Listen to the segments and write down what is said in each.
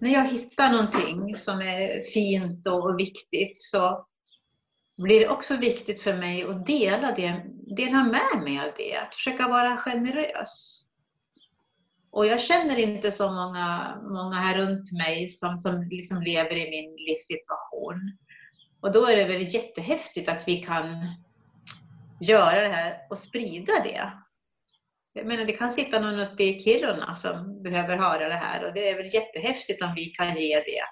när jag hittar någonting som är fint och viktigt så blir det också viktigt för mig att dela, det, dela med mig av det. Att försöka vara generös. Och jag känner inte så många, många här runt mig som, som liksom lever i min livssituation. Och då är det väl jättehäftigt att vi kan göra det här och sprida det. Jag menar, det kan sitta någon uppe i Kiruna som behöver höra det här och det är väl jättehäftigt om vi kan ge det.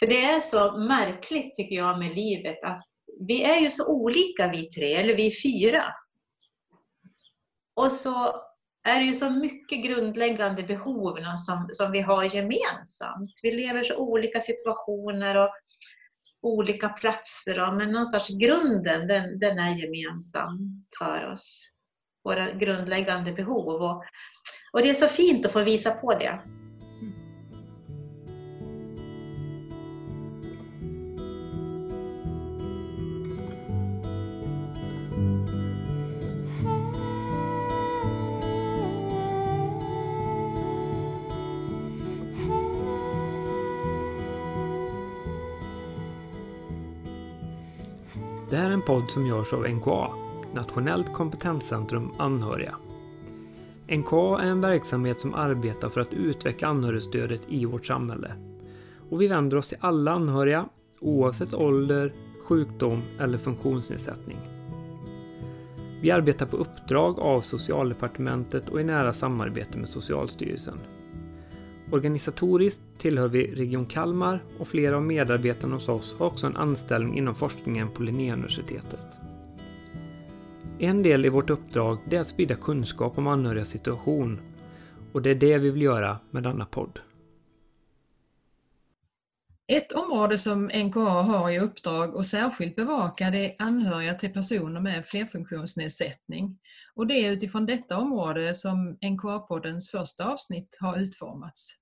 För det är så märkligt tycker jag med livet att vi är ju så olika vi tre, eller vi fyra. Och så är det ju så mycket grundläggande behov som, som vi har gemensamt. Vi lever i så olika situationer och olika platser, men någonstans grunden den, den är gemensam för oss. Våra grundläggande behov. Och, och det är så fint att få visa på det. Det här är en podd som görs av NKA, Nationellt kompetenscentrum anhöriga. NKA är en verksamhet som arbetar för att utveckla anhörigstödet i vårt samhälle. Och vi vänder oss till alla anhöriga, oavsett ålder, sjukdom eller funktionsnedsättning. Vi arbetar på uppdrag av Socialdepartementet och i nära samarbete med Socialstyrelsen. Organisatoriskt tillhör vi Region Kalmar och flera av medarbetarna hos oss har också en anställning inom forskningen på Linnéuniversitetet. En del i vårt uppdrag är att sprida kunskap om anhörigas situation och det är det vi vill göra med denna podd. Ett område som NKA har i uppdrag att särskilt bevaka det är anhöriga till personer med flerfunktionsnedsättning. Och det är utifrån detta område som NKA-poddens första avsnitt har utformats.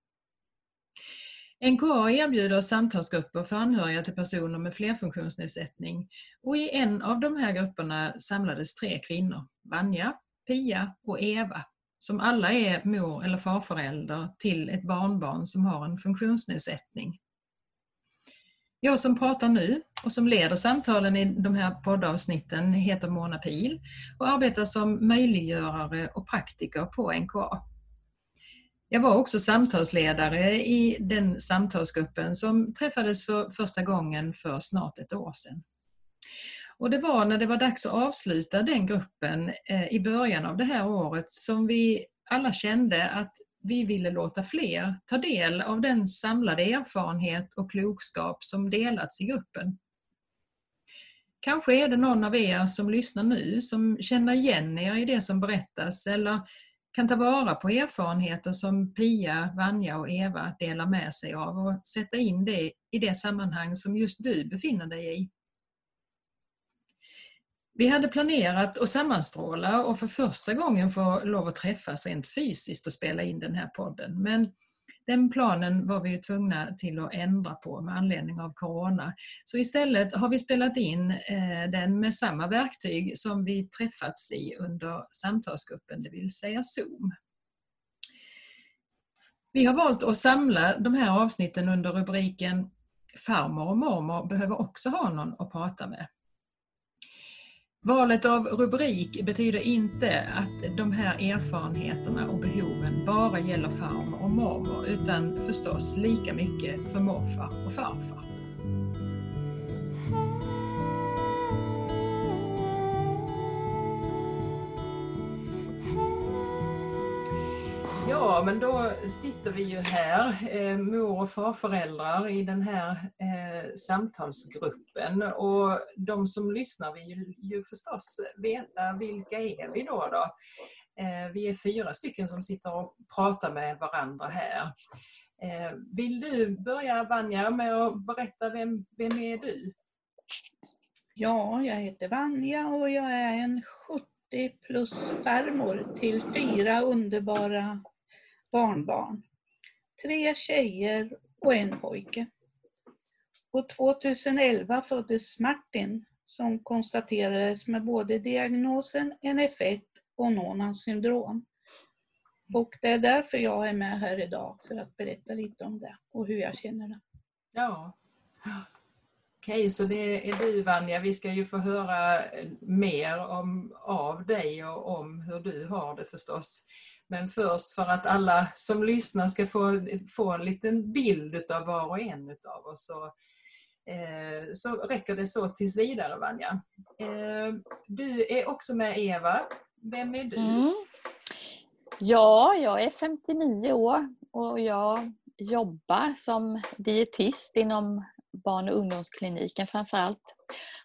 NKA erbjuder samtalsgrupper för anhöriga till personer med flerfunktionsnedsättning och i en av de här grupperna samlades tre kvinnor, Vanja, Pia och Eva, som alla är mor eller farförälder till ett barnbarn som har en funktionsnedsättning. Jag som pratar nu och som leder samtalen i de här poddavsnitten heter Mona Pil och arbetar som möjliggörare och praktiker på NKA. Jag var också samtalsledare i den samtalsgruppen som träffades för första gången för snart ett år sedan. Och det var när det var dags att avsluta den gruppen eh, i början av det här året som vi alla kände att vi ville låta fler ta del av den samlade erfarenhet och klokskap som delats i gruppen. Kanske är det någon av er som lyssnar nu som känner igen er i det som berättas eller kan ta vara på erfarenheter som Pia, Vanja och Eva delar med sig av och sätta in det i det sammanhang som just du befinner dig i. Vi hade planerat att sammanstråla och för första gången få lov att träffas rent fysiskt och spela in den här podden. Men den planen var vi ju tvungna till att ändra på med anledning av Corona. Så istället har vi spelat in eh, den med samma verktyg som vi träffats i under samtalsgruppen, det vill säga Zoom. Vi har valt att samla de här avsnitten under rubriken Farmor och mormor behöver också ha någon att prata med. Valet av rubrik betyder inte att de här erfarenheterna och behoven bara gäller farmor och mormor utan förstås lika mycket för morfar och farfar. Ja, men då sitter vi ju här, eh, mor och farföräldrar i den här eh, samtalsgruppen och de som lyssnar vill ju, ju förstås veta vilka är vi då? då? Eh, vi är fyra stycken som sitter och pratar med varandra här. Eh, vill du börja Vanja med att berätta vem, vem är du? Ja, jag heter Vanja och jag är en 70 plus farmor till fyra underbara barnbarn. Tre tjejer och en pojke. Och 2011 föddes Martin som konstaterades med både diagnosen NF1 och Nonans syndrom. Och det är därför jag är med här idag, för att berätta lite om det och hur jag känner det. Ja. Okej, så det är du Vanja. Vi ska ju få höra mer om, av dig och om hur du har det förstås. Men först för att alla som lyssnar ska få, få en liten bild av var och en av oss så, eh, så räcker det så tills vidare Vanja. Eh, du är också med Eva. Vem är du? Mm. Ja, jag är 59 år och jag jobbar som dietist inom barn och ungdomskliniken framförallt.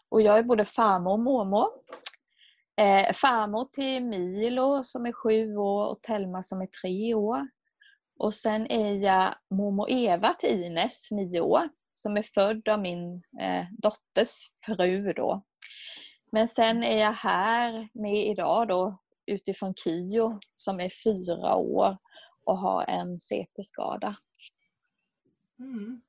Och jag är både farmor och mormor. Eh, farmor till Milo som är sju år och Telma som är tre år. Och sen är jag mormor Eva till Ines, nio år, som är född av min eh, dotters fru då. Men sen är jag här med idag då utifrån Kio som är fyra år och har en CP-skada. Mm.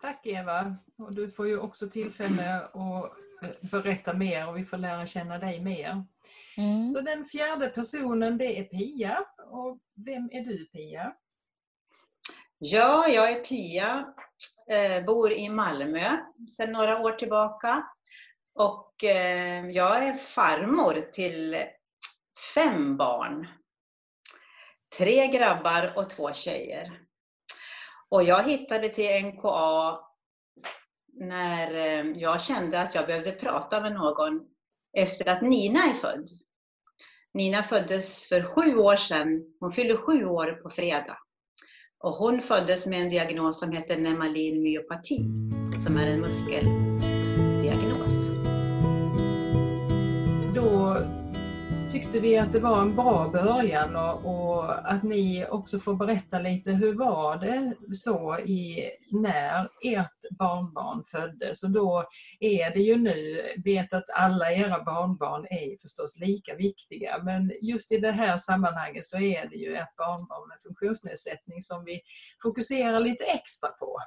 Tack Eva. Och du får ju också tillfälle att berätta mer och vi får lära känna dig mer. Mm. Så den fjärde personen det är Pia. Och vem är du Pia? Ja, jag är Pia. Eh, bor i Malmö sedan några år tillbaka. Och eh, jag är farmor till fem barn. Tre grabbar och två tjejer. Och jag hittade till NKA när eh, jag kände att jag behövde prata med någon efter att Nina är född. Nina föddes för sju år sedan. Hon fyllde sju år på fredag. Och hon föddes med en diagnos som heter Nemalin myopati, som är en muskel tyckte vi att det var en bra början och, och, att ni också får berätta lite hur var det så i, när ert barnbarn föddes och då är det ju nu, vet att alla era barnbarn är förstås lika viktiga men just i det här sammanhanget så är det ju ett barnbarn med funktionsnedsättning som vi fokuserar lite extra på.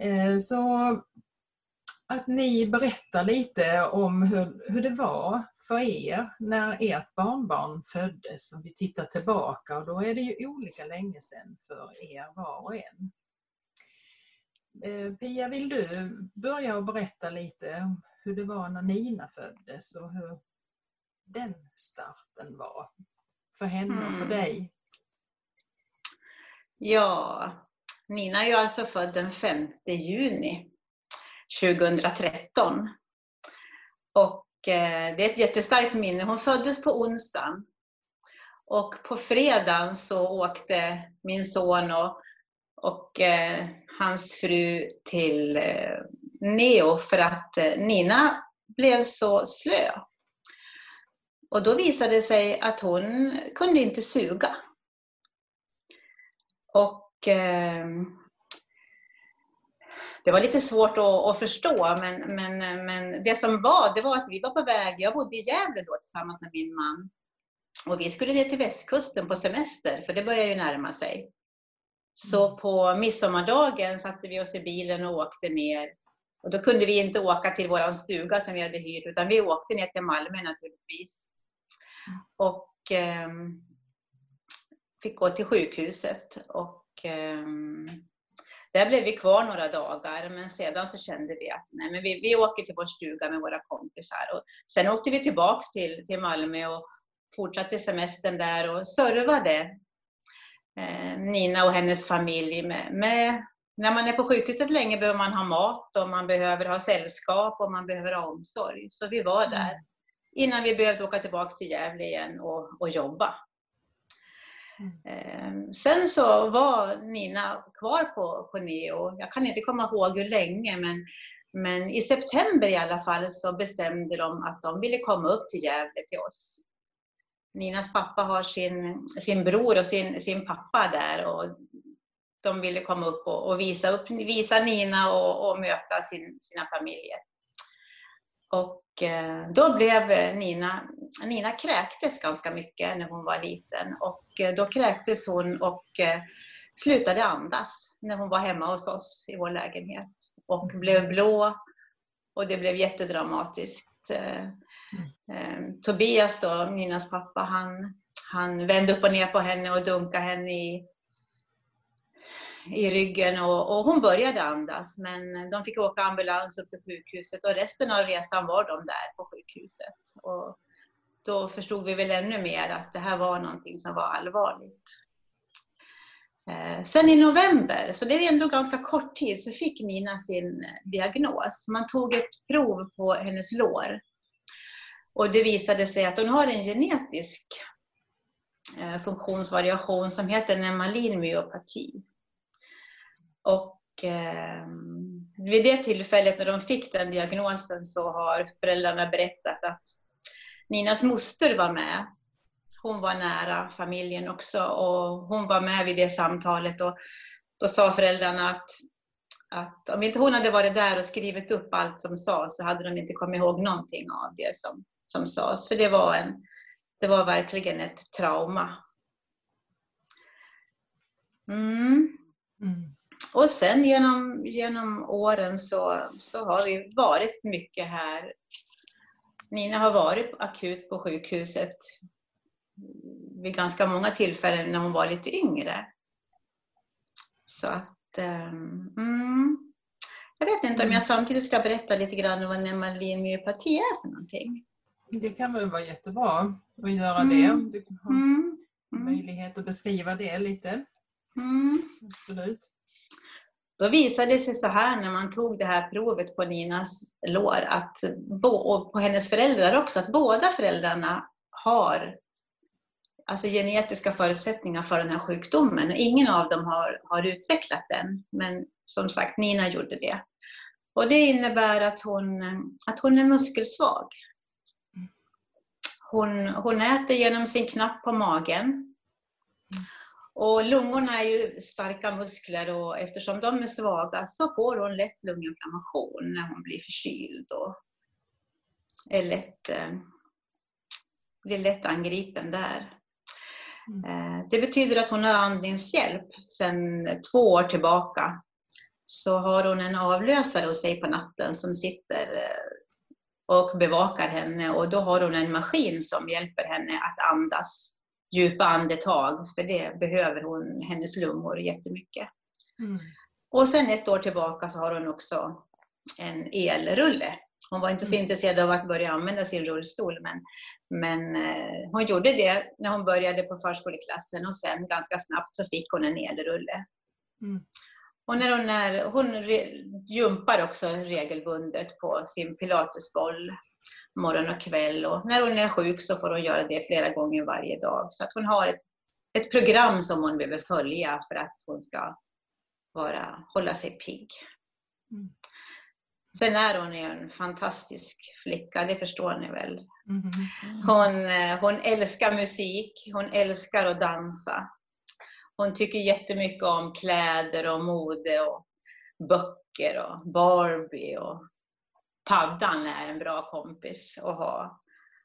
Eh, så att ni berättar lite om hur, hur det var för er när ert barnbarn föddes. Om vi tittar tillbaka och då är det ju olika länge sedan för er var och en. Eh, Pia, vill du börja och berätta lite hur det var när Nina föddes och hur den starten var för henne och för mm. dig? Ja, Nina är ju alltså född den 5 juni 2013. Och eh, det är ett jättestarkt minne. Hon föddes på onsdagen. Och på fredagen så åkte min son och, och eh, hans fru till eh, Neo för att eh, Nina blev så slö. Och då visade det sig att hon kunde inte suga. Och eh, det var lite svårt att, att, förstå, men, men, men det som var, det var att vi var på väg, jag bodde i Gävle då tillsammans med min man. Och vi skulle ner till västkusten på semester, för det börjar ju närma sig. Så mm. på midsommardagen satte vi oss i bilen och åkte ner. Och då kunde vi inte åka till vår stuga som vi hade hyrt, utan vi åkte ner till Malmö naturligtvis. Mm. Och eh, fick gå till sjukhuset. Och eh, där blev vi kvar några dagar, men sedan så kände vi att nej, men vi, vi åker till vår stuga med våra kompisar. Och sen åkte vi tillbaks till, till Malmö och fortsatte semestern där och servade eh, Nina och hennes familj med, med när man är på sjukhuset länge behöver man ha mat och man behöver ha sällskap och man behöver ha omsorg. Så vi var där mm. innan vi behövde åka tillbaka till Gävle igen och, och jobba. Mm. Ehm, sen så var Nina kvar på, på Neo. Jag kan inte komma ihåg hur länge, men, men i september i alla fall så bestämde de att de ville komma upp till Gävle till oss. Ninas pappa har sin, sin bror och sin, sin pappa där och de ville komma upp och, och visa, upp, visa Nina och, och möta sin, sina familjer. Och eh, då blev Nina, Nina kräktes ganska mycket när hon var liten och eh, då kräktes hon och eh, slutade andas när hon var hemma hos oss i vår lägenhet och blev blå och det blev jättedramatiskt. Mm. Tobias då, Ninas pappa, han, han vände upp och ner på henne och dunkade henne i, i ryggen och, och hon började andas men de fick åka ambulans upp till sjukhuset och resten av resan var de där på sjukhuset. Och då förstod vi väl ännu mer att det här var någonting som var allvarligt. Eh, sen i november, så det är ändå ganska kort tid, så fick Nina sin eh, diagnos. Man tog ett prov på hennes lår. Och det visade sig att hon har en genetisk eh, funktionsvariation som heter nemalin myopati. Och eh, vid det tillfället när de fick den diagnosen så har föräldrarna berättat att Ninas moster var med. Hon var nära familjen också och hon var med vid det samtalet. Och då sa föräldrarna att, att om inte hon hade varit där och skrivit upp allt som sades så hade de inte kommit ihåg någonting av det som, som sades. För det var, en, det var verkligen ett trauma. Mm. Mm. Och sen genom, genom åren så, så har vi varit mycket här Nina har varit akut på sjukhuset vid ganska många tillfällen när hon var lite yngre. Så att, mm, jag vet inte om jag samtidigt ska berätta lite grann om vad nemalin-myopati är för någonting. Det kan väl vara jättebra att göra mm. det. Du har mm. mm. möjlighet att beskriva det lite. Mm. Absolut. Då visade det sig så här när man tog det här provet på Ninas lår, att, och på hennes föräldrar också, att båda föräldrarna har alltså genetiska förutsättningar för den här sjukdomen. Ingen av dem har, har utvecklat den, men som sagt, Nina gjorde det. Och det innebär att hon, att hon är muskelsvag. Hon, hon äter genom sin knapp på magen. Och lungorna är ju starka muskler och eftersom de är svaga så får hon lätt lunginflammation när hon blir förkyld och är lätt, eh, blir lätt angripen där. Mm. Eh, det betyder att hon har andningshjälp sedan två år tillbaka. Så har hon en avlösare hos sig på natten som sitter eh, och bevakar henne och då har hon en maskin som hjälper henne att andas djupa andetag, för det behöver hon, hennes lungor jättemycket. Mm. Och sen ett år tillbaka så har hon också en elrulle. Hon var inte så mm. intresserad av att börja använda sin rullstol, men, men eh, hon gjorde det när hon började på förskoleklassen och sen ganska snabbt så fick hon en elrulle. Mm. Och när hon, är, hon re, jumpar också regelbundet på sin pilatesboll morgon och kväll. Och när hon är sjuk så får hon göra det flera gånger varje dag. Så att hon har ett, ett program som hon behöver följa för att hon ska vara, hålla sig pigg. Mm. Sen är hon en fantastisk flicka, det förstår ni väl. Mm. Mm. Hon, eh, hon älskar musik, hon älskar att dansa. Hon tycker jättemycket om kläder och mode och böcker och Barbie och paddan är en bra kompis att ha.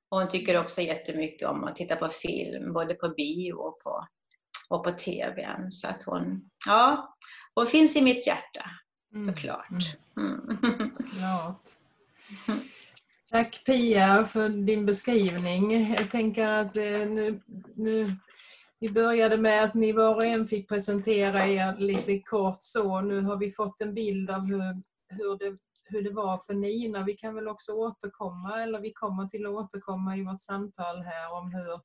Och hon tycker också jättemycket om att titta på film, både på bio och på, och på TV. Så att hon, ja, hon finns i mitt hjärta, mm. såklart. Mm. Mm. Tack Pia för din beskrivning. Jag tänker att eh, nu, nu vi började med att ni var och en fick presentera er lite kort så. Nu har vi fått en bild av hur, hur det hur det var för Nina. Vi kan väl också återkomma, eller vi kommer till att återkomma i vårt samtal här om hur,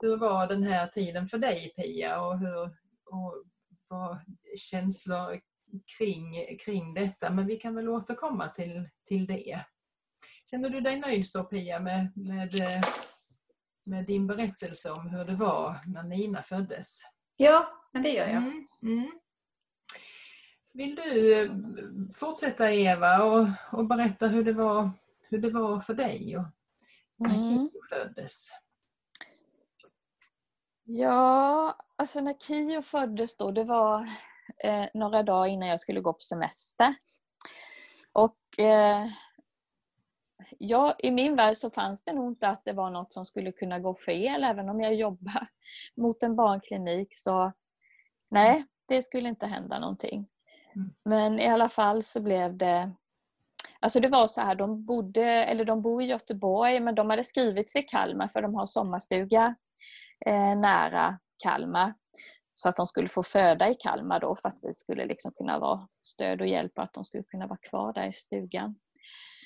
hur var den här tiden för dig Pia och, hur, och vad känslor kring, kring detta. Men vi kan väl återkomma till, till det. Känner du dig nöjd så Pia med, med, med din berättelse om hur det var när Nina föddes? Ja, men det gör jag. Mm, mm. Vill du eh, fortsätta Eva och, och berätta hur det, var, hur det var för dig och när mm. Kio föddes? Ja, alltså när Kio föddes då, det var eh, några dagar innan jag skulle gå på semester. Och eh, ja, i min värld så fanns det nog inte att det var något som skulle kunna gå fel, även om jag jobbar mot en barnklinik. Så nej, det skulle inte hända någonting. Mm. Men i alla fall så blev det Alltså det var så här, de bodde, eller de bor i Göteborg men de hade skrivit sig i Kalmar för de har sommarstuga eh, nära Kalmar. Så att de skulle få föda i Kalmar då för att vi skulle liksom kunna vara stöd och hjälp och att de skulle kunna vara kvar där i stugan.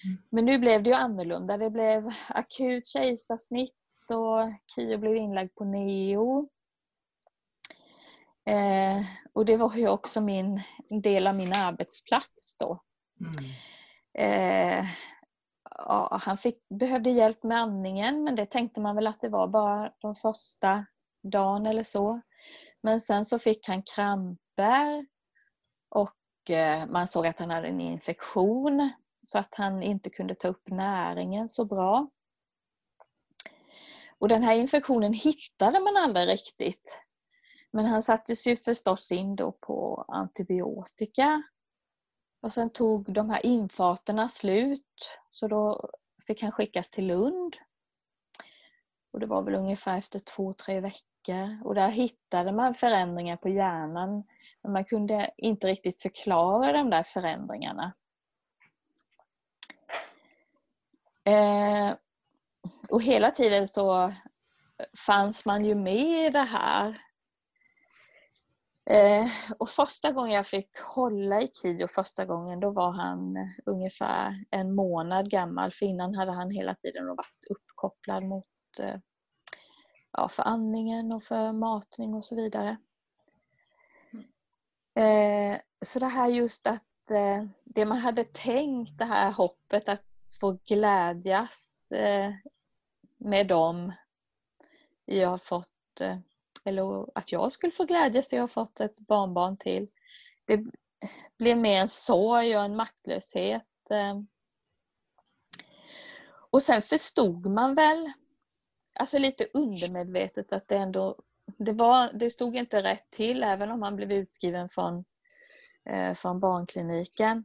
Mm. Men nu blev det ju annorlunda. Det blev akut kejsarsnitt och Kio blev inlagd på neo. Eh, och det var ju också min, en del av min arbetsplats då. Mm. Eh, ja, han fick, behövde hjälp med andningen men det tänkte man väl att det var bara de första dagen eller så. Men sen så fick han kramper och eh, man såg att han hade en infektion så att han inte kunde ta upp näringen så bra. Och den här infektionen hittade man aldrig riktigt. Men han sattes ju förstås in då på antibiotika. Och sen tog de här infarterna slut så då fick han skickas till Lund. Och det var väl ungefär efter två, tre veckor. Och där hittade man förändringar på hjärnan. Men man kunde inte riktigt förklara de där förändringarna. Eh, och hela tiden så fanns man ju med i det här. Eh, och första gången jag fick hålla i Kio första gången då var han ungefär en månad gammal för innan hade han hela tiden varit uppkopplad mot eh, ja, för andningen och för matning och så vidare. Eh, så det här just att eh, det man hade tänkt, det här hoppet att få glädjas eh, med dem jag har fått, eh, eller att jag skulle få glädjas att jag har fått ett barnbarn till. Det blev mer en sorg och en maktlöshet. Eh. Och sen förstod man väl, alltså lite undermedvetet att det ändå det, var, det stod inte rätt till även om han blev utskriven från, eh, från barnkliniken.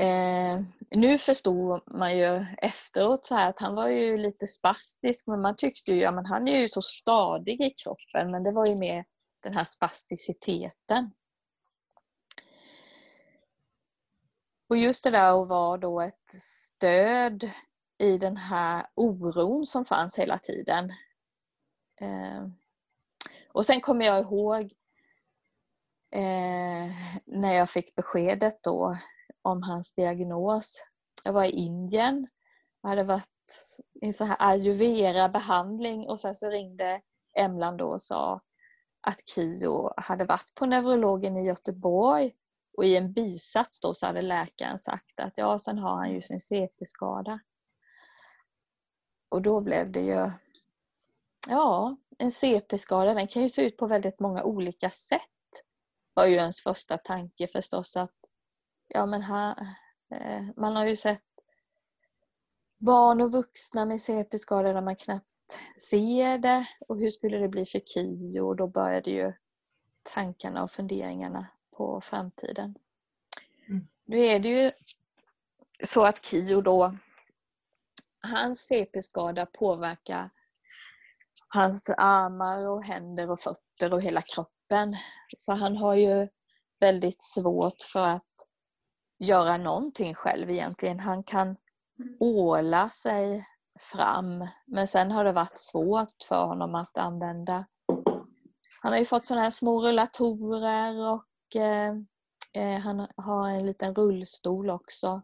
Eh, nu förstod man ju efteråt så att han var ju lite spastisk men man tyckte ju att ja, han är ju så stadig i kroppen men det var ju mer den här spasticiteten. Och just det där att vara då ett stöd i den här oron som fanns hela tiden. Eh, och sen kommer jag ihåg eh, när jag fick beskedet då om hans diagnos. Jag var i Indien och hade varit i så här ayurveda-behandling och sen så ringde Emlan då och sa att Kio hade varit på neurologen i Göteborg och i en bisats då så hade läkaren sagt att ja, sen har han ju sin CP-skada. Och då blev det ju, ja, en CP-skada den kan ju se ut på väldigt många olika sätt. var ju ens första tanke förstås att ja men här, eh, man har ju sett barn och vuxna med CP-skador där man knappt ser det och hur skulle det bli för KIO och då började ju tankarna och funderingarna på framtiden. Mm. Nu är det ju så att KIO då, hans CP-skada påverkar hans armar och händer och fötter och hela kroppen. Så han har ju väldigt svårt för att göra någonting själv egentligen. Han kan mm. åla sig fram men sen har det varit svårt för honom att använda. Han har ju fått sådana här små rullatorer och eh, eh, han har en liten rullstol också.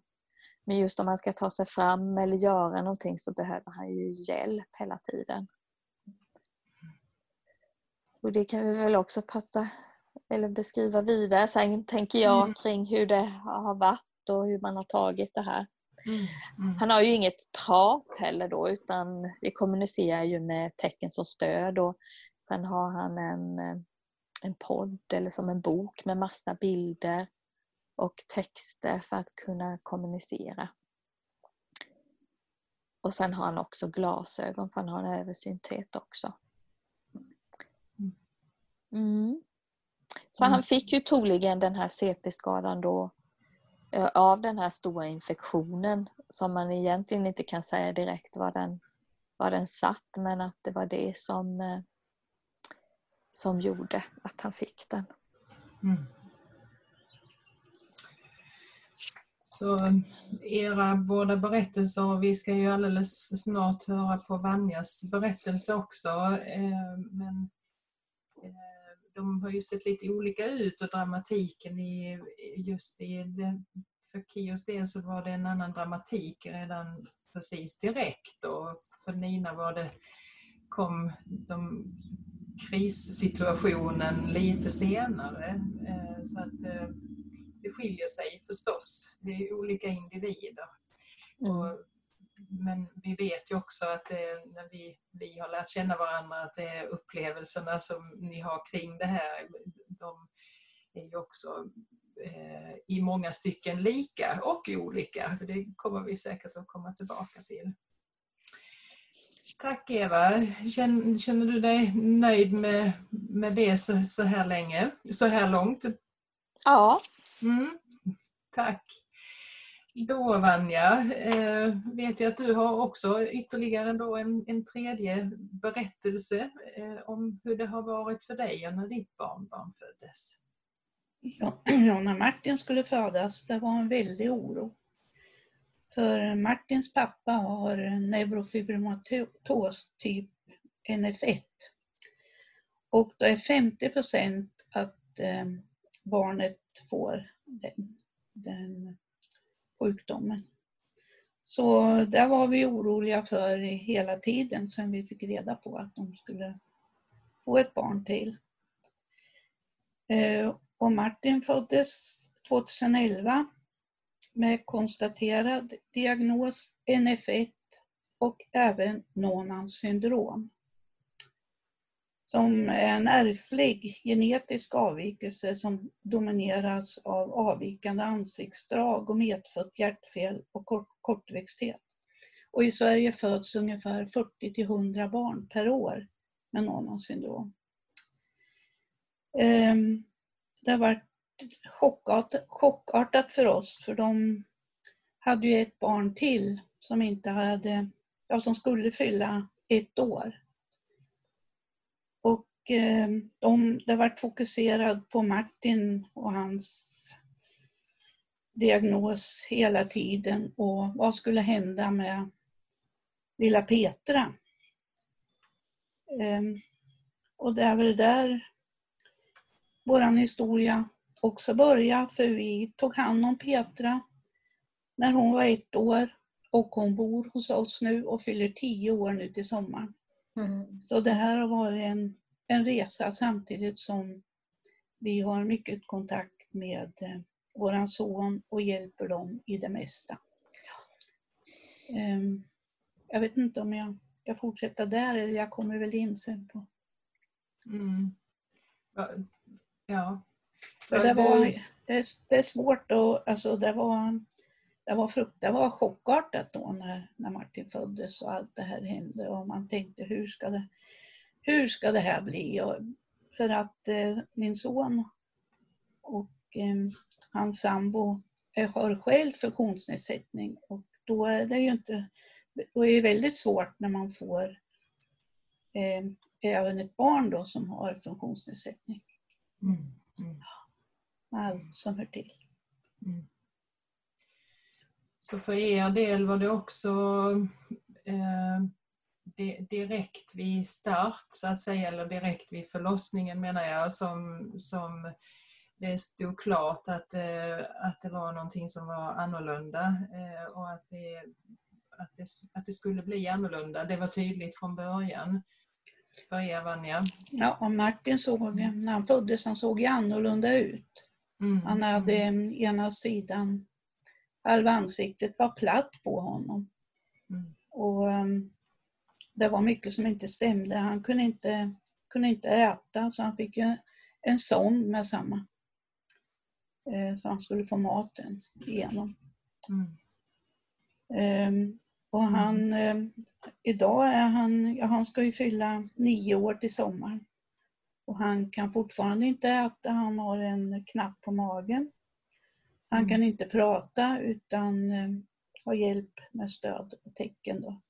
Men just om han ska ta sig fram eller göra någonting så behöver han ju hjälp hela tiden. Och det kan vi väl också prata eller beskriva vidare. Sen tänker jag mm. kring hur det har varit och hur man har tagit det här. Mm. Mm. Han har ju inget prat heller då utan vi kommunicerar ju med tecken som stöd och sen har han en, en podd eller som en bok med massa bilder och texter för att kunna kommunicera. Och sen har han också glasögon för han har en översynthet också. Mm. Så mm. han fick ju troligen den här CP-skadan då av den här stora infektionen som man egentligen inte kan säga direkt var den, var den satt men att det var det som, som gjorde att han fick den. Mm. Så era båda berättelser, och vi ska ju alldeles snart höra på Vanjas berättelse också, men de har ju sett lite olika ut och dramatiken i just i det, för Kios del så var det en annan dramatik redan precis direkt och för Nina var det, kom de krissituationen lite senare. Eh, så att eh, det skiljer sig förstås. Det är olika individer. Mm. Och, men vi vet ju också att det, när vi, vi har lärt känna varandra att det är upplevelserna som ni har kring det här, de är ju också eh, i många stycken lika och olika. För det kommer vi säkert att komma tillbaka till. Tack Eva. Känner, känner du dig nöjd med, med det så, så här länge? Så här långt? Ja, Mm. Tack. Då Vanja, eh, vet jag att du har också ytterligare då en, en tredje berättelse eh, om hur det har varit för dig när ditt barnbarn föddes. Ja, ja, när Martin skulle födas, det var en väldig oro. För Martins pappa har neurofibromatos typ NF1. Och då är 50 procent att eh, barnet får den, den sjukdomen. Så där var vi oroliga för hela tiden sen vi fick reda på att de skulle få ett barn till. Eh, och Martin föddes 2011 med konstaterad diagnos NF1 och även Nonans syndrom. Som är en ärftlig genetisk avvikelse som domineras av avvikande ansiktsdrag och medfött hjärtfel och kort, kortväxthet. Och i Sverige föds ungefär 40 till 100 barn per år med Nonans syndrom. Ehm, det har varit chockartat, chockartat för oss för de hade ju ett barn till som inte hade, ja, som skulle fylla ett år. Och eh, de, det har varit fokuserat på Martin och hans diagnos hela tiden och vad skulle hända med lilla Petra. Ehm, Och det är väl där våran historia också började för vi tog hand om Petra när hon var ett år och hon bor hos oss nu och fyller tio år nu till sommaren. Mm. Så det här har varit en, en resa samtidigt som vi har mycket kontakt med eh, våran son och hjälper dem i det mesta. Ehm, jag vet inte om jag ska fortsätta där eller jag kommer väl in sen på... Mm. Ja. För det, var, det, är, det är svårt att, alltså det var, det var, frukt, det var chockartat då när, när Martin föddes och allt det här hände och man tänkte hur ska det, hur ska det här bli? Och, för att eh, min son och eh, hans sambo har själv funktionsnedsättning och då är det ju inte, då är det väldigt svårt när man får eh, även ett barn då som har funktionsnedsättning. Mm. Mm. Allt som hör till. Mm. Så för er del var det också eh, direkt vid start, så att säga, eller direkt vid förlossningen menar jag, som, som det stod klart att, eh, att det var någonting som var annorlunda eh, och att det, att, det, att det skulle bli annorlunda. Det var tydligt från början för er, Vanja. Ja, och Martin såg, när han föddes, han såg ju annorlunda ut. Mm. Han hade ena sidan, halva ansiktet var platt på honom. Mm. Och um, det var mycket som inte stämde. Han kunde inte, kunde inte äta så han fick ju en sond med samma. Eh, så han skulle få maten igenom. Mm. Ehm, och han, ehm, idag är han, ja, han ska ju fylla nio år till sommaren. Och han kan fortfarande inte äta, han har en knapp på magen. Han Mm. kan inte prata utan eh, har hjälp med stöd och tecken. Då.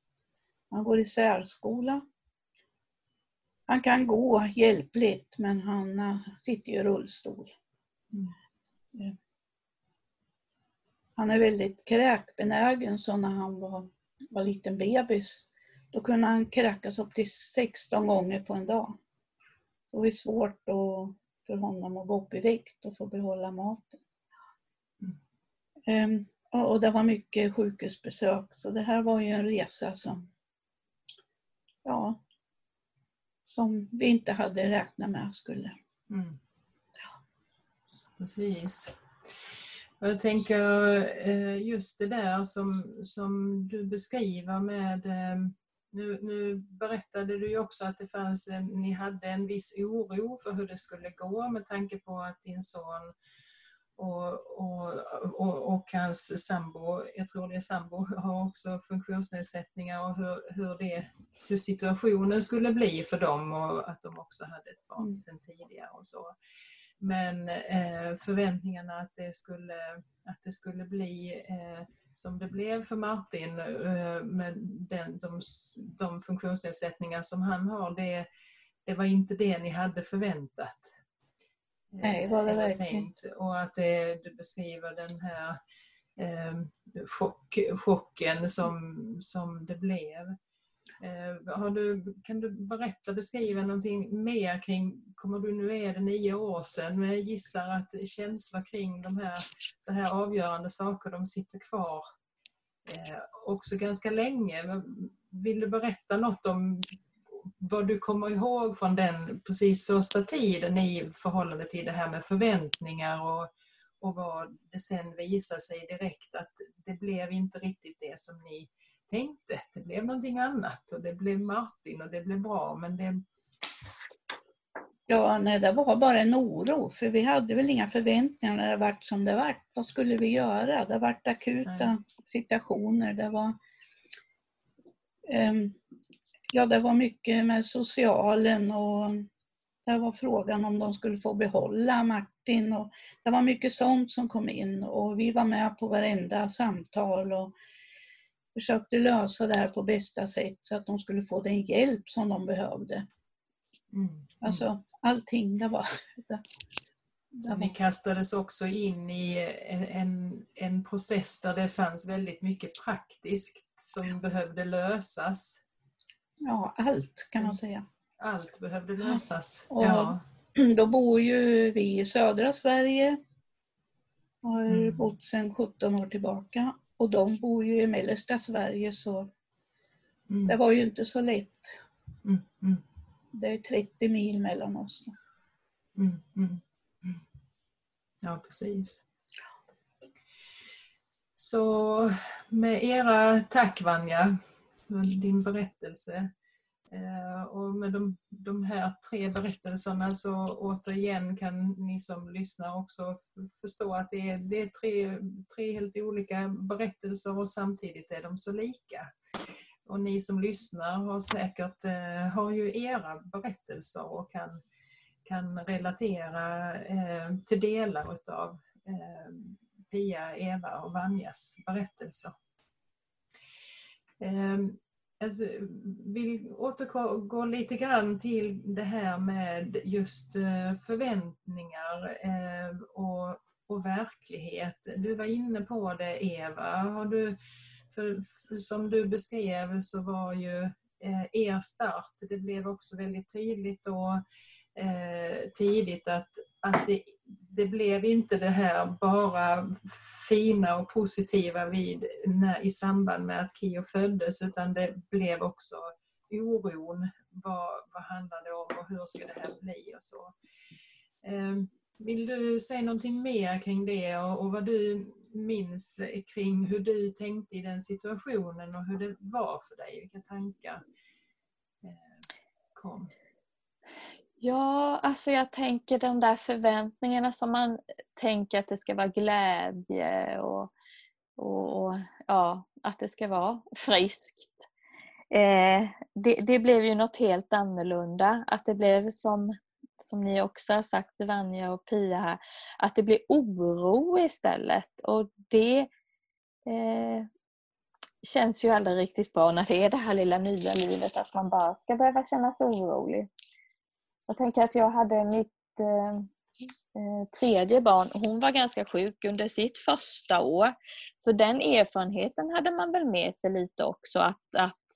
Han går i särskola. Han kan gå hjälpligt men han eh, sitter i rullstol. Mm. Han är väldigt kräkbenägen så när han var, var liten bebis då kunde han kräkas upp till 16 gånger på en dag. Det var svårt att, för honom att gå upp i vikt och få behålla maten. Mm. Um, och det var mycket sjukhusbesök så det här var ju en resa som, ja, som vi inte hade räknat med skulle. Mm. Precis. Jag tänker eh, just det där som, som du beskriver med eh, nu, nu, berättade du ju också att det fanns en, ni hade en viss oro för hur det skulle gå med tanke på att din son och, och, och, och hans sambo, jag tror det är sambo, har också funktionsnedsättningar och hur, hur, det, hur situationen skulle bli för dem och att de också hade ett barn mm. sedan tidigare och så. Men eh, förväntningarna att det skulle, att det skulle bli eh, som det blev för Martin eh, med den, de, de funktionsnedsättningar som han har, det, det var inte det ni hade förväntat. Nej, var det verkligen. Och att det, du beskriver den här eh, chock, chocken som, som det blev. Eh, du, kan du berätta, beskriva någonting mer kring, kommer du, nu är det nio år sedan, men jag gissar att känslor kring de här, så här avgörande saker, de sitter kvar eh, också ganska länge. Vill du berätta något om vad du kommer ihåg från den precis första tiden i förhållande till det här med förväntningar och, och vad det sen visar sig direkt att det blev inte riktigt det som ni tänkte. Det blev någonting annat och det blev Martin och det blev bra men det... Ja, nej, det var bara en oro för vi hade väl inga förväntningar när det vart som det vart. Vad skulle vi göra? Det vart akuta nej. situationer. Det var um, Ja, det var mycket med socialen och det var frågan om de skulle få behålla Martin och det var mycket sånt som kom in och vi var med på varenda samtal och försökte lösa det här på bästa sätt så att de skulle få den hjälp som de behövde. Mm. Alltså allting, det var... Det, det var. Ni kastades också in i en, en process där det fanns väldigt mycket praktiskt som behövde lösas. Ja, allt kan man säga. Allt behövde lösas. Och ja. Då bor ju vi i södra Sverige. Har mm. bott sedan 17 år tillbaka. Och de bor ju i mellersta Sverige så mm. det var ju inte så lätt. Mm. mm. Det är 30 mil mellan oss. Mm, mm, ja, precis. Så med era tack Vanja för din berättelse. Eh, och med de, de här tre berättelserna så återigen kan ni som lyssnar också förstå att det är, det är tre, tre helt olika berättelser och samtidigt är de så lika. Och ni som lyssnar har säkert eh, har ju era berättelser och kan, kan relatera eh, till delar utav Pia, Eva och Vanjas berättelser. Ehm, alltså, vill återgå lite grann till det här med just eh, förväntningar ehm, och, och verklighet. Du var inne på det Eva. Har du, för, som du beskrev så var ju eh, er start, det blev också väldigt tydligt då eh, tidigt att, att det, det, blev inte det här bara fina och positiva vid, när, i samband med att Kio föddes utan det blev också oron. Vad, vad handlar det om och hur ska det här bli och så. Eh, vill du säga någonting mer kring det och, och, vad du minns kring hur du tänkte i den situationen och hur det var för dig? Vilka tankar eh, kom? Ja, alltså jag tänker de där förväntningarna som man tänker att det ska vara glädje och, och, och ja, att det ska vara friskt. Eh, det, det, blev ju något helt annorlunda. Att det blev som, som ni också har sagt, Vanja och Pia här, att det blev oro istället. Och det eh, känns ju aldrig riktigt bra när det är det här lilla nya livet, att man bara ska behöva känna sig orolig. Jag tänker att jag hade mitt, eh, eh, tredje barn, hon var ganska sjuk under sitt första år. Så den erfarenheten hade man väl med sig lite också att, att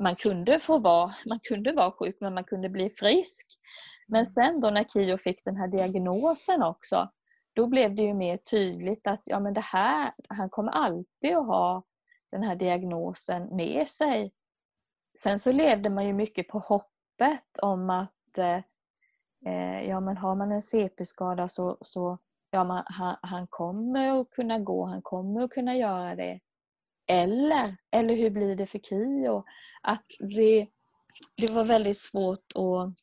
man kunde få vara, man kunde vara sjuk men man kunde bli frisk. Men sen då när Kio fick den här diagnosen också, då blev det ju mer tydligt att ja, men det här, han kommer alltid att ha den här diagnosen med sig. Sen så levde man ju mycket på hoppet om att eh, eh ja, men har man en CP-skada så, så ja, man, han, han kommer att kunna gå, han kommer att kunna göra det. Eller, eller hur blir det för Kio? Att det, det var väldigt svårt att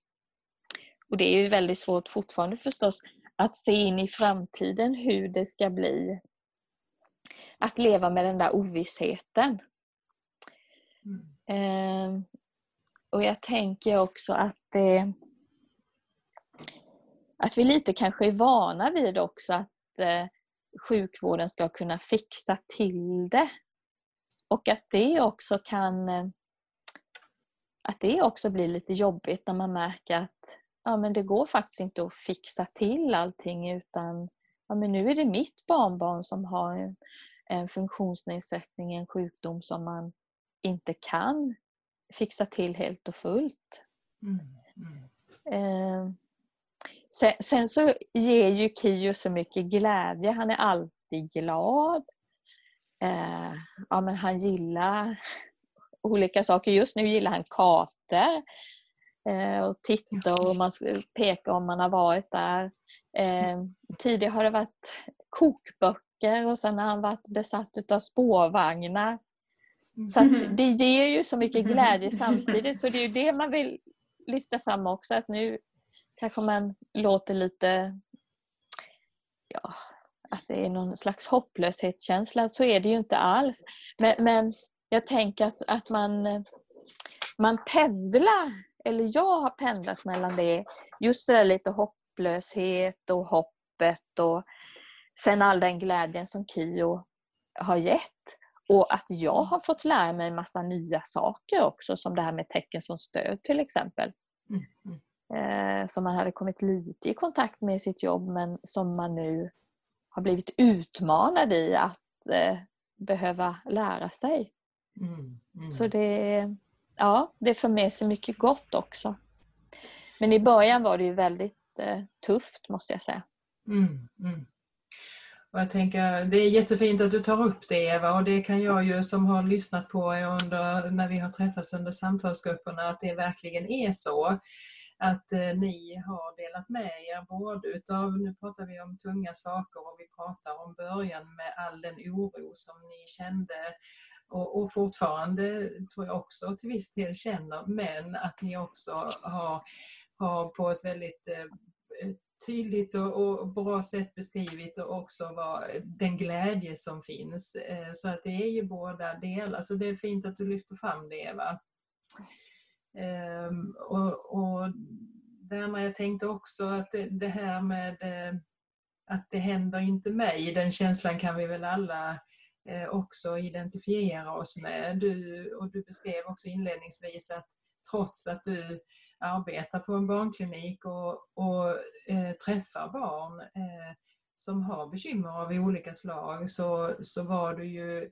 och det är ju väldigt svårt fortfarande förstås att se in i framtiden hur det ska bli att leva med den där ovissheten. Mm. Eh, och jag tänker också att det, att vi lite kanske är vana vid också att eh, sjukvården ska kunna fixa till det. Och att det också kan att det också blir lite jobbigt när man märker att ja, men det går faktiskt inte att fixa till allting utan ja, men nu är det mitt barnbarn som har en, en funktionsnedsättning, en sjukdom som man inte kan fixa till helt och fullt. Mm. Mm. Eh, sen, sen, så ger ju Kio så mycket glädje. Han är alltid glad. Eh, ja, men han gillar olika saker. Just nu gillar han kater. Eh, och titta och man peka om man har varit där. Eh, tidigare har det varit kokböcker och sen har han varit besatt av spårvagnar. Så det ger ju så mycket glädje samtidigt så det är ju det man vill lyfta fram också att nu kanske man låter lite ja, att det är någon slags hopplöshetskänsla. Så är det ju inte alls. Men, men jag tänker att, att man, man pendlar eller jag har pendlat mellan det, just det där lite hopplöshet och hoppet och sen all den glädjen som Kio har gett. Och att jag har fått lära mig en massa nya saker också som det här med tecken som stöd till exempel. Mm. mm. Eh, som man hade kommit lite i kontakt med i sitt jobb men som man nu har blivit utmanad i att eh, behöva lära sig. Mm. Mm. Så det, ja, det för med sig mycket gott också. Men i början var det ju väldigt eh, tufft måste jag säga. Mm, mm. Och jag tänker, det är jättefint att du tar upp det Eva och det kan jag ju som har lyssnat på under, när vi har träffats under samtalsgrupperna att det verkligen är så att eh, ni har delat med er både utav, nu pratar vi om tunga saker och vi pratar om början med all den oro som ni kände och, och fortfarande tror jag också till viss del känner, men att ni också har, har på ett väldigt eh, tydligt och, och, bra sätt beskrivit och också vad, den glädje som finns. Eh, så att det är ju båda delar, så det är fint att du lyfter fram det Eva. Ehm, och, och det andra jag tänkte också att det, det här med eh, att det händer inte mig, den känslan kan vi väl alla Eh, också identifiera oss med. Du, och du beskrev också inledningsvis att trots att du arbetar på en barnklinik och, och eh, träffar barn eh, som har bekymmer av olika slag så, så var du ju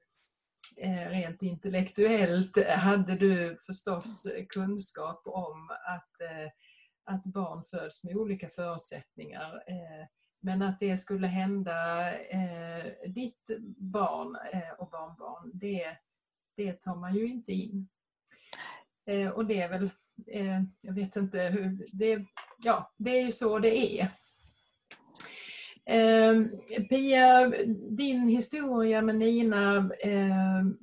Eh, rent intellektuellt hade du förstås kunskap om att, eh, att barn föds med olika förutsättningar. Eh, men att det skulle hända ditt barn och barnbarn, det, det tar man ju inte in. Och det är väl, jag vet inte hur, det, ja, det är ju så det är. Eh, Pia, din historia med Nina, ehm,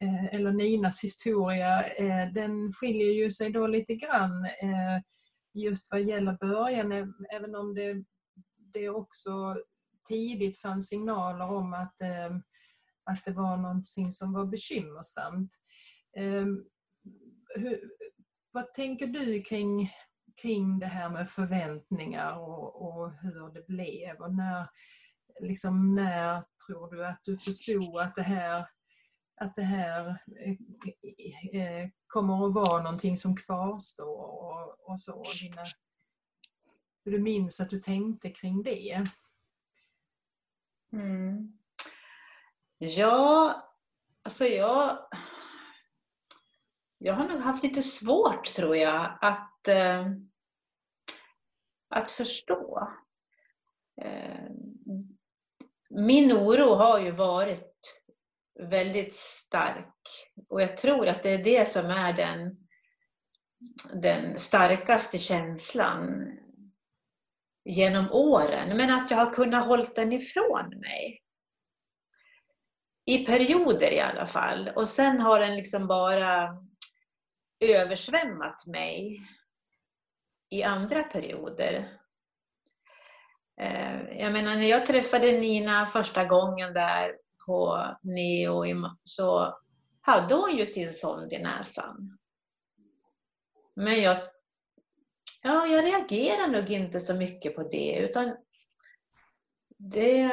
eh, eller Ninas historia, eh, den skiljer ju sig då lite grann eh, just vad gäller början, även om det det också tidigt fanns signaler om att, eh, att det var någonting som var bekymmersamt. Eh, hur, vad tänker du kring, kring det här med förväntningar och, och hur det blev? Och när, liksom, när tror du att du förstod att det här, att det här eh, eh kommer att vara någonting som kvarstår och, och så? Dina hur du minns att du tänkte kring det. Mm. Ja, alltså jag... Jag har nog haft lite svårt, tror jag, att, eh, att förstå. Eh, min oro har ju varit väldigt stark och jag tror att det är det som är den, den starkaste känslan genom åren, men att jag har kunnat hålla den ifrån mig. I perioder i alla fall. Och sen har den liksom bara översvämmat mig i andra perioder. Eh, jag menar när jag träffade Nina första gången där på Neo så hade hon ju sin sond i näsan. Men jag, ja, jag reagerar nog inte så mycket på det utan det,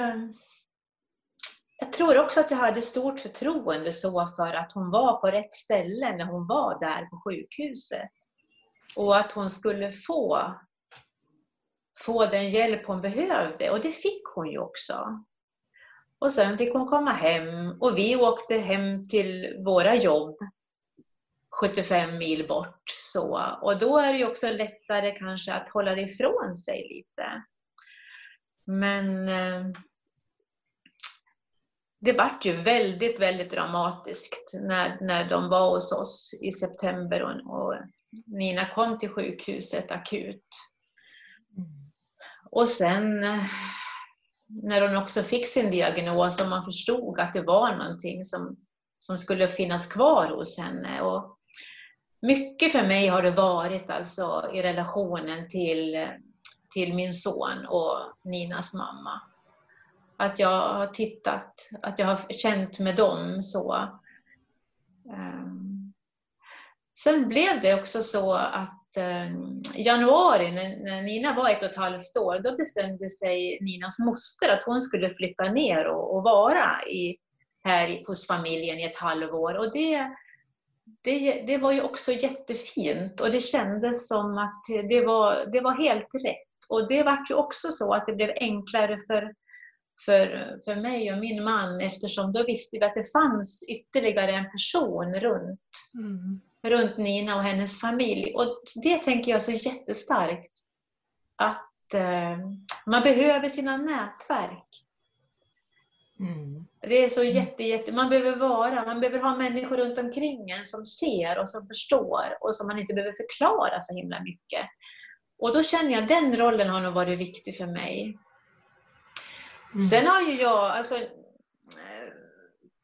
jag tror också att jag hade stort förtroende så för att hon var på rätt ställe när hon var där på sjukhuset. Och att hon skulle få, få den hjälp hon behövde. Och det fick hon ju också. Och sen fick hon komma hem och vi åkte hem till våra jobb 75 mil bort. Så. Och då är det ju också lättare kanske att hålla det ifrån sig lite. Men eh, det vart ju väldigt, väldigt dramatiskt när, när de var hos oss i september och, och Nina kom till sjukhuset akut. Och sen när hon också fick sin diagnos och man förstod att det var någonting som, som skulle finnas kvar hos henne. Och mycket för mig har det varit alltså i relationen till, till min son och Ninas mamma. Att jag har tittat, att jag har känt med dem så. Ehm, sen blev det också så att eh, januari, när, när, Nina var ett och ett halvt år, då bestämde sig Ninas moster att hon skulle flytta ner och, och vara i, här hos familjen i ett halvår. Och det, det, det var ju också jättefint och det kändes som att det var, det var helt rätt. Och det var ju också så att det blev enklare för, för, för mig och min man eftersom då visste vi att det fanns ytterligare en person runt. Mm runt Nina och hennes familj. Och det tänker jag så jättestarkt. Att eh, man behöver sina nätverk. Mm. Det är så mm. jätte, jätte, man behöver vara, man behöver ha människor runt omkring en som ser och som förstår och som man inte behöver förklara så himla mycket. Och då känner jag den rollen har nog varit viktig för mig. Mm. Sen har ju jag, alltså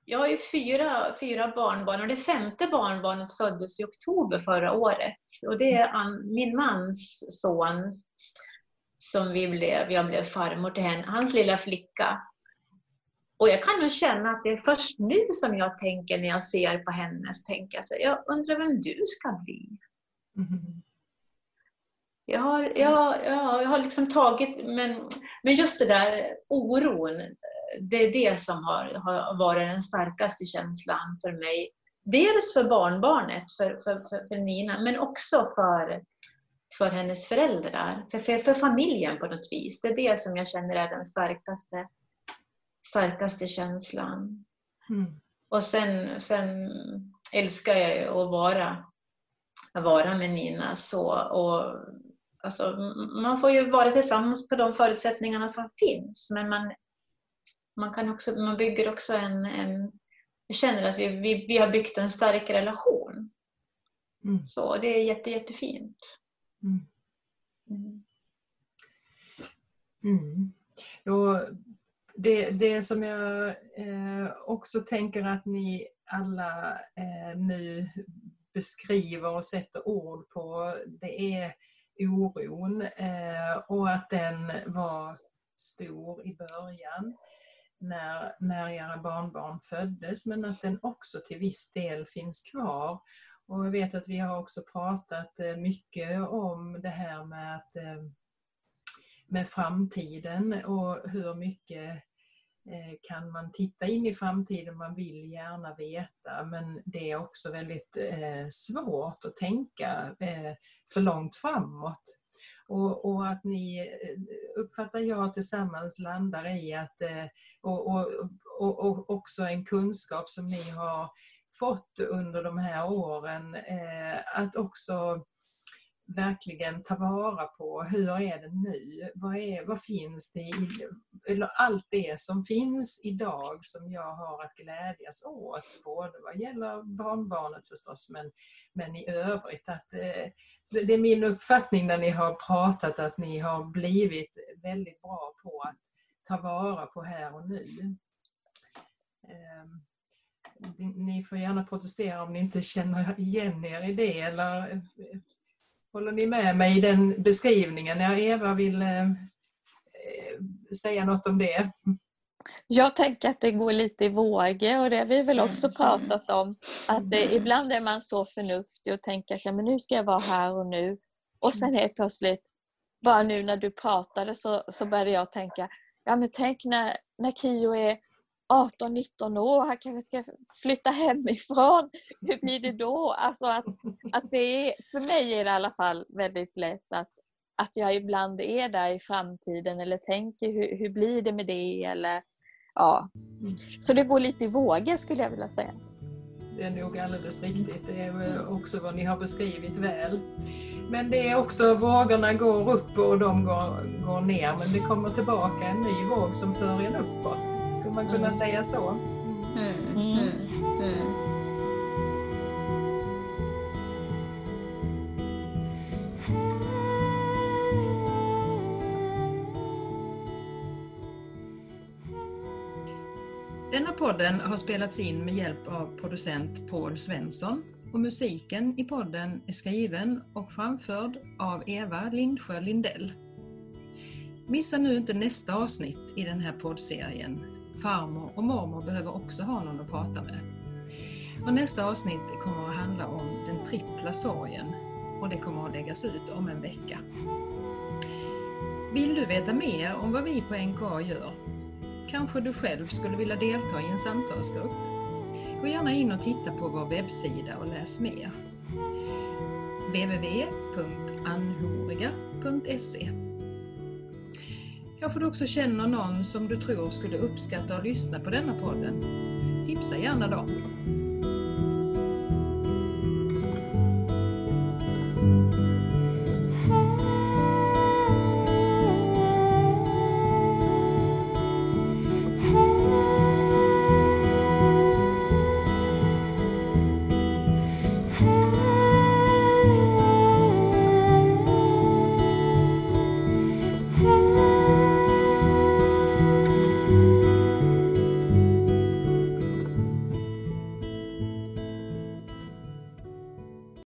jag har ju fyra, fyra barnbarn och det femte barnbarnet föddes i oktober förra året. Och det är min mans son som vi blev, jag blev farmor till henne, hans lilla flicka. Och jag kan nog känna att det är först nu som jag tänker när jag ser på henne, så tänker jag, jag undrar vem du ska bli. Mm. Jag har, jag, jag, jag har liksom tagit, men, men just det där oron, det är det som har, har varit den starkaste känslan för mig. Dels för barnbarnet, för, för, för, för Nina, men också för, för hennes föräldrar, för, för, för familjen på något vis. Det är det som jag känner är den starkaste, starkaste känslan. Mm. Och sen, sen älskar jag att vara, att vara med Nina. Så, och, alltså, man får ju vara tillsammans på de förutsättningarna som finns, men man man, kan också, man bygger också en, en jag känner att vi, vi, vi har byggt en stark relation. Mm. Så det är jätte, jättefint. Mm. Mm. Mm. Och det, det som jag eh, också tänker att ni alla eh, nu beskriver och sätter ord på, det är oron eh, och att den var stor i början när, när era barnbarn föddes men att den också till viss del finns kvar. Och jag vet att vi har också pratat eh, mycket om det här med, att, eh, med framtiden och hur mycket eh, kan man titta in i framtiden, man vill gärna veta men det är också väldigt svårt att tänka för långt framåt. Och, och, att ni, eh, uppfattar jag, tillsammans landar i att, eh, och, och, och, och också en kunskap som ni har fått under de här åren, eh, att också verkligen ta vara på hur är det nu? Vad, är, vad finns det i, eller allt det som finns idag som jag har att glädjas åt, både vad gäller barnbarnet förstås men, men i övrigt. Att, eh, det är min uppfattning när ni har pratat att ni har blivit väldigt bra på att ta vara på här och nu. Eh, ni får gärna protestera om ni inte känner igen er i det eller eh, Håller ni med mig i den beskrivningen? Ja, Eva vill eh, säga något om det. Jag tänker att det går lite i vågor och det har vi väl också pratat om. Att det, ibland är man så förnuftig och tänker att ja, men nu ska jag vara här och nu. Och sen helt plötsligt, bara nu när du pratade så, så började jag tänka, ja men tänk när, när Kio är 18-19 år, han kanske ska flytta hemifrån. Hur blir det då? Alltså att, att det är, för mig är det i alla fall väldigt lätt att, att jag ibland är där i framtiden eller tänker hur, hur blir det med det? Eller, ja. Så det går lite i vågor skulle jag vilja säga. Det är nog alldeles riktigt. Det är också vad ni har beskrivit väl. Men det är också vågorna går upp och de går, går ner men det kommer tillbaka en ny våg som för en uppåt. Skulle man kunna mm. säga så? Mm. Mm. mm. Podden har spelats in med hjälp av producent Paul Svensson och musiken i podden är skriven och framförd av Eva Lindsjö Lindell. Missa nu inte nästa avsnitt i den här poddserien. Farmor och mormor behöver också ha någon att prata med. Och nästa avsnitt kommer att handla om den trippla sorgen och det kommer att läggas ut om en vecka. Vill du veta mer om vad vi på NKA gör? Kanske du själv skulle vilja delta i en samtalsgrupp? Gå gärna in och titta på vår webbsida och läs mer. www.anhoriga.se Kanske du också känner någon som du tror skulle uppskatta att lyssna på denna podden? Tipsa gärna dem.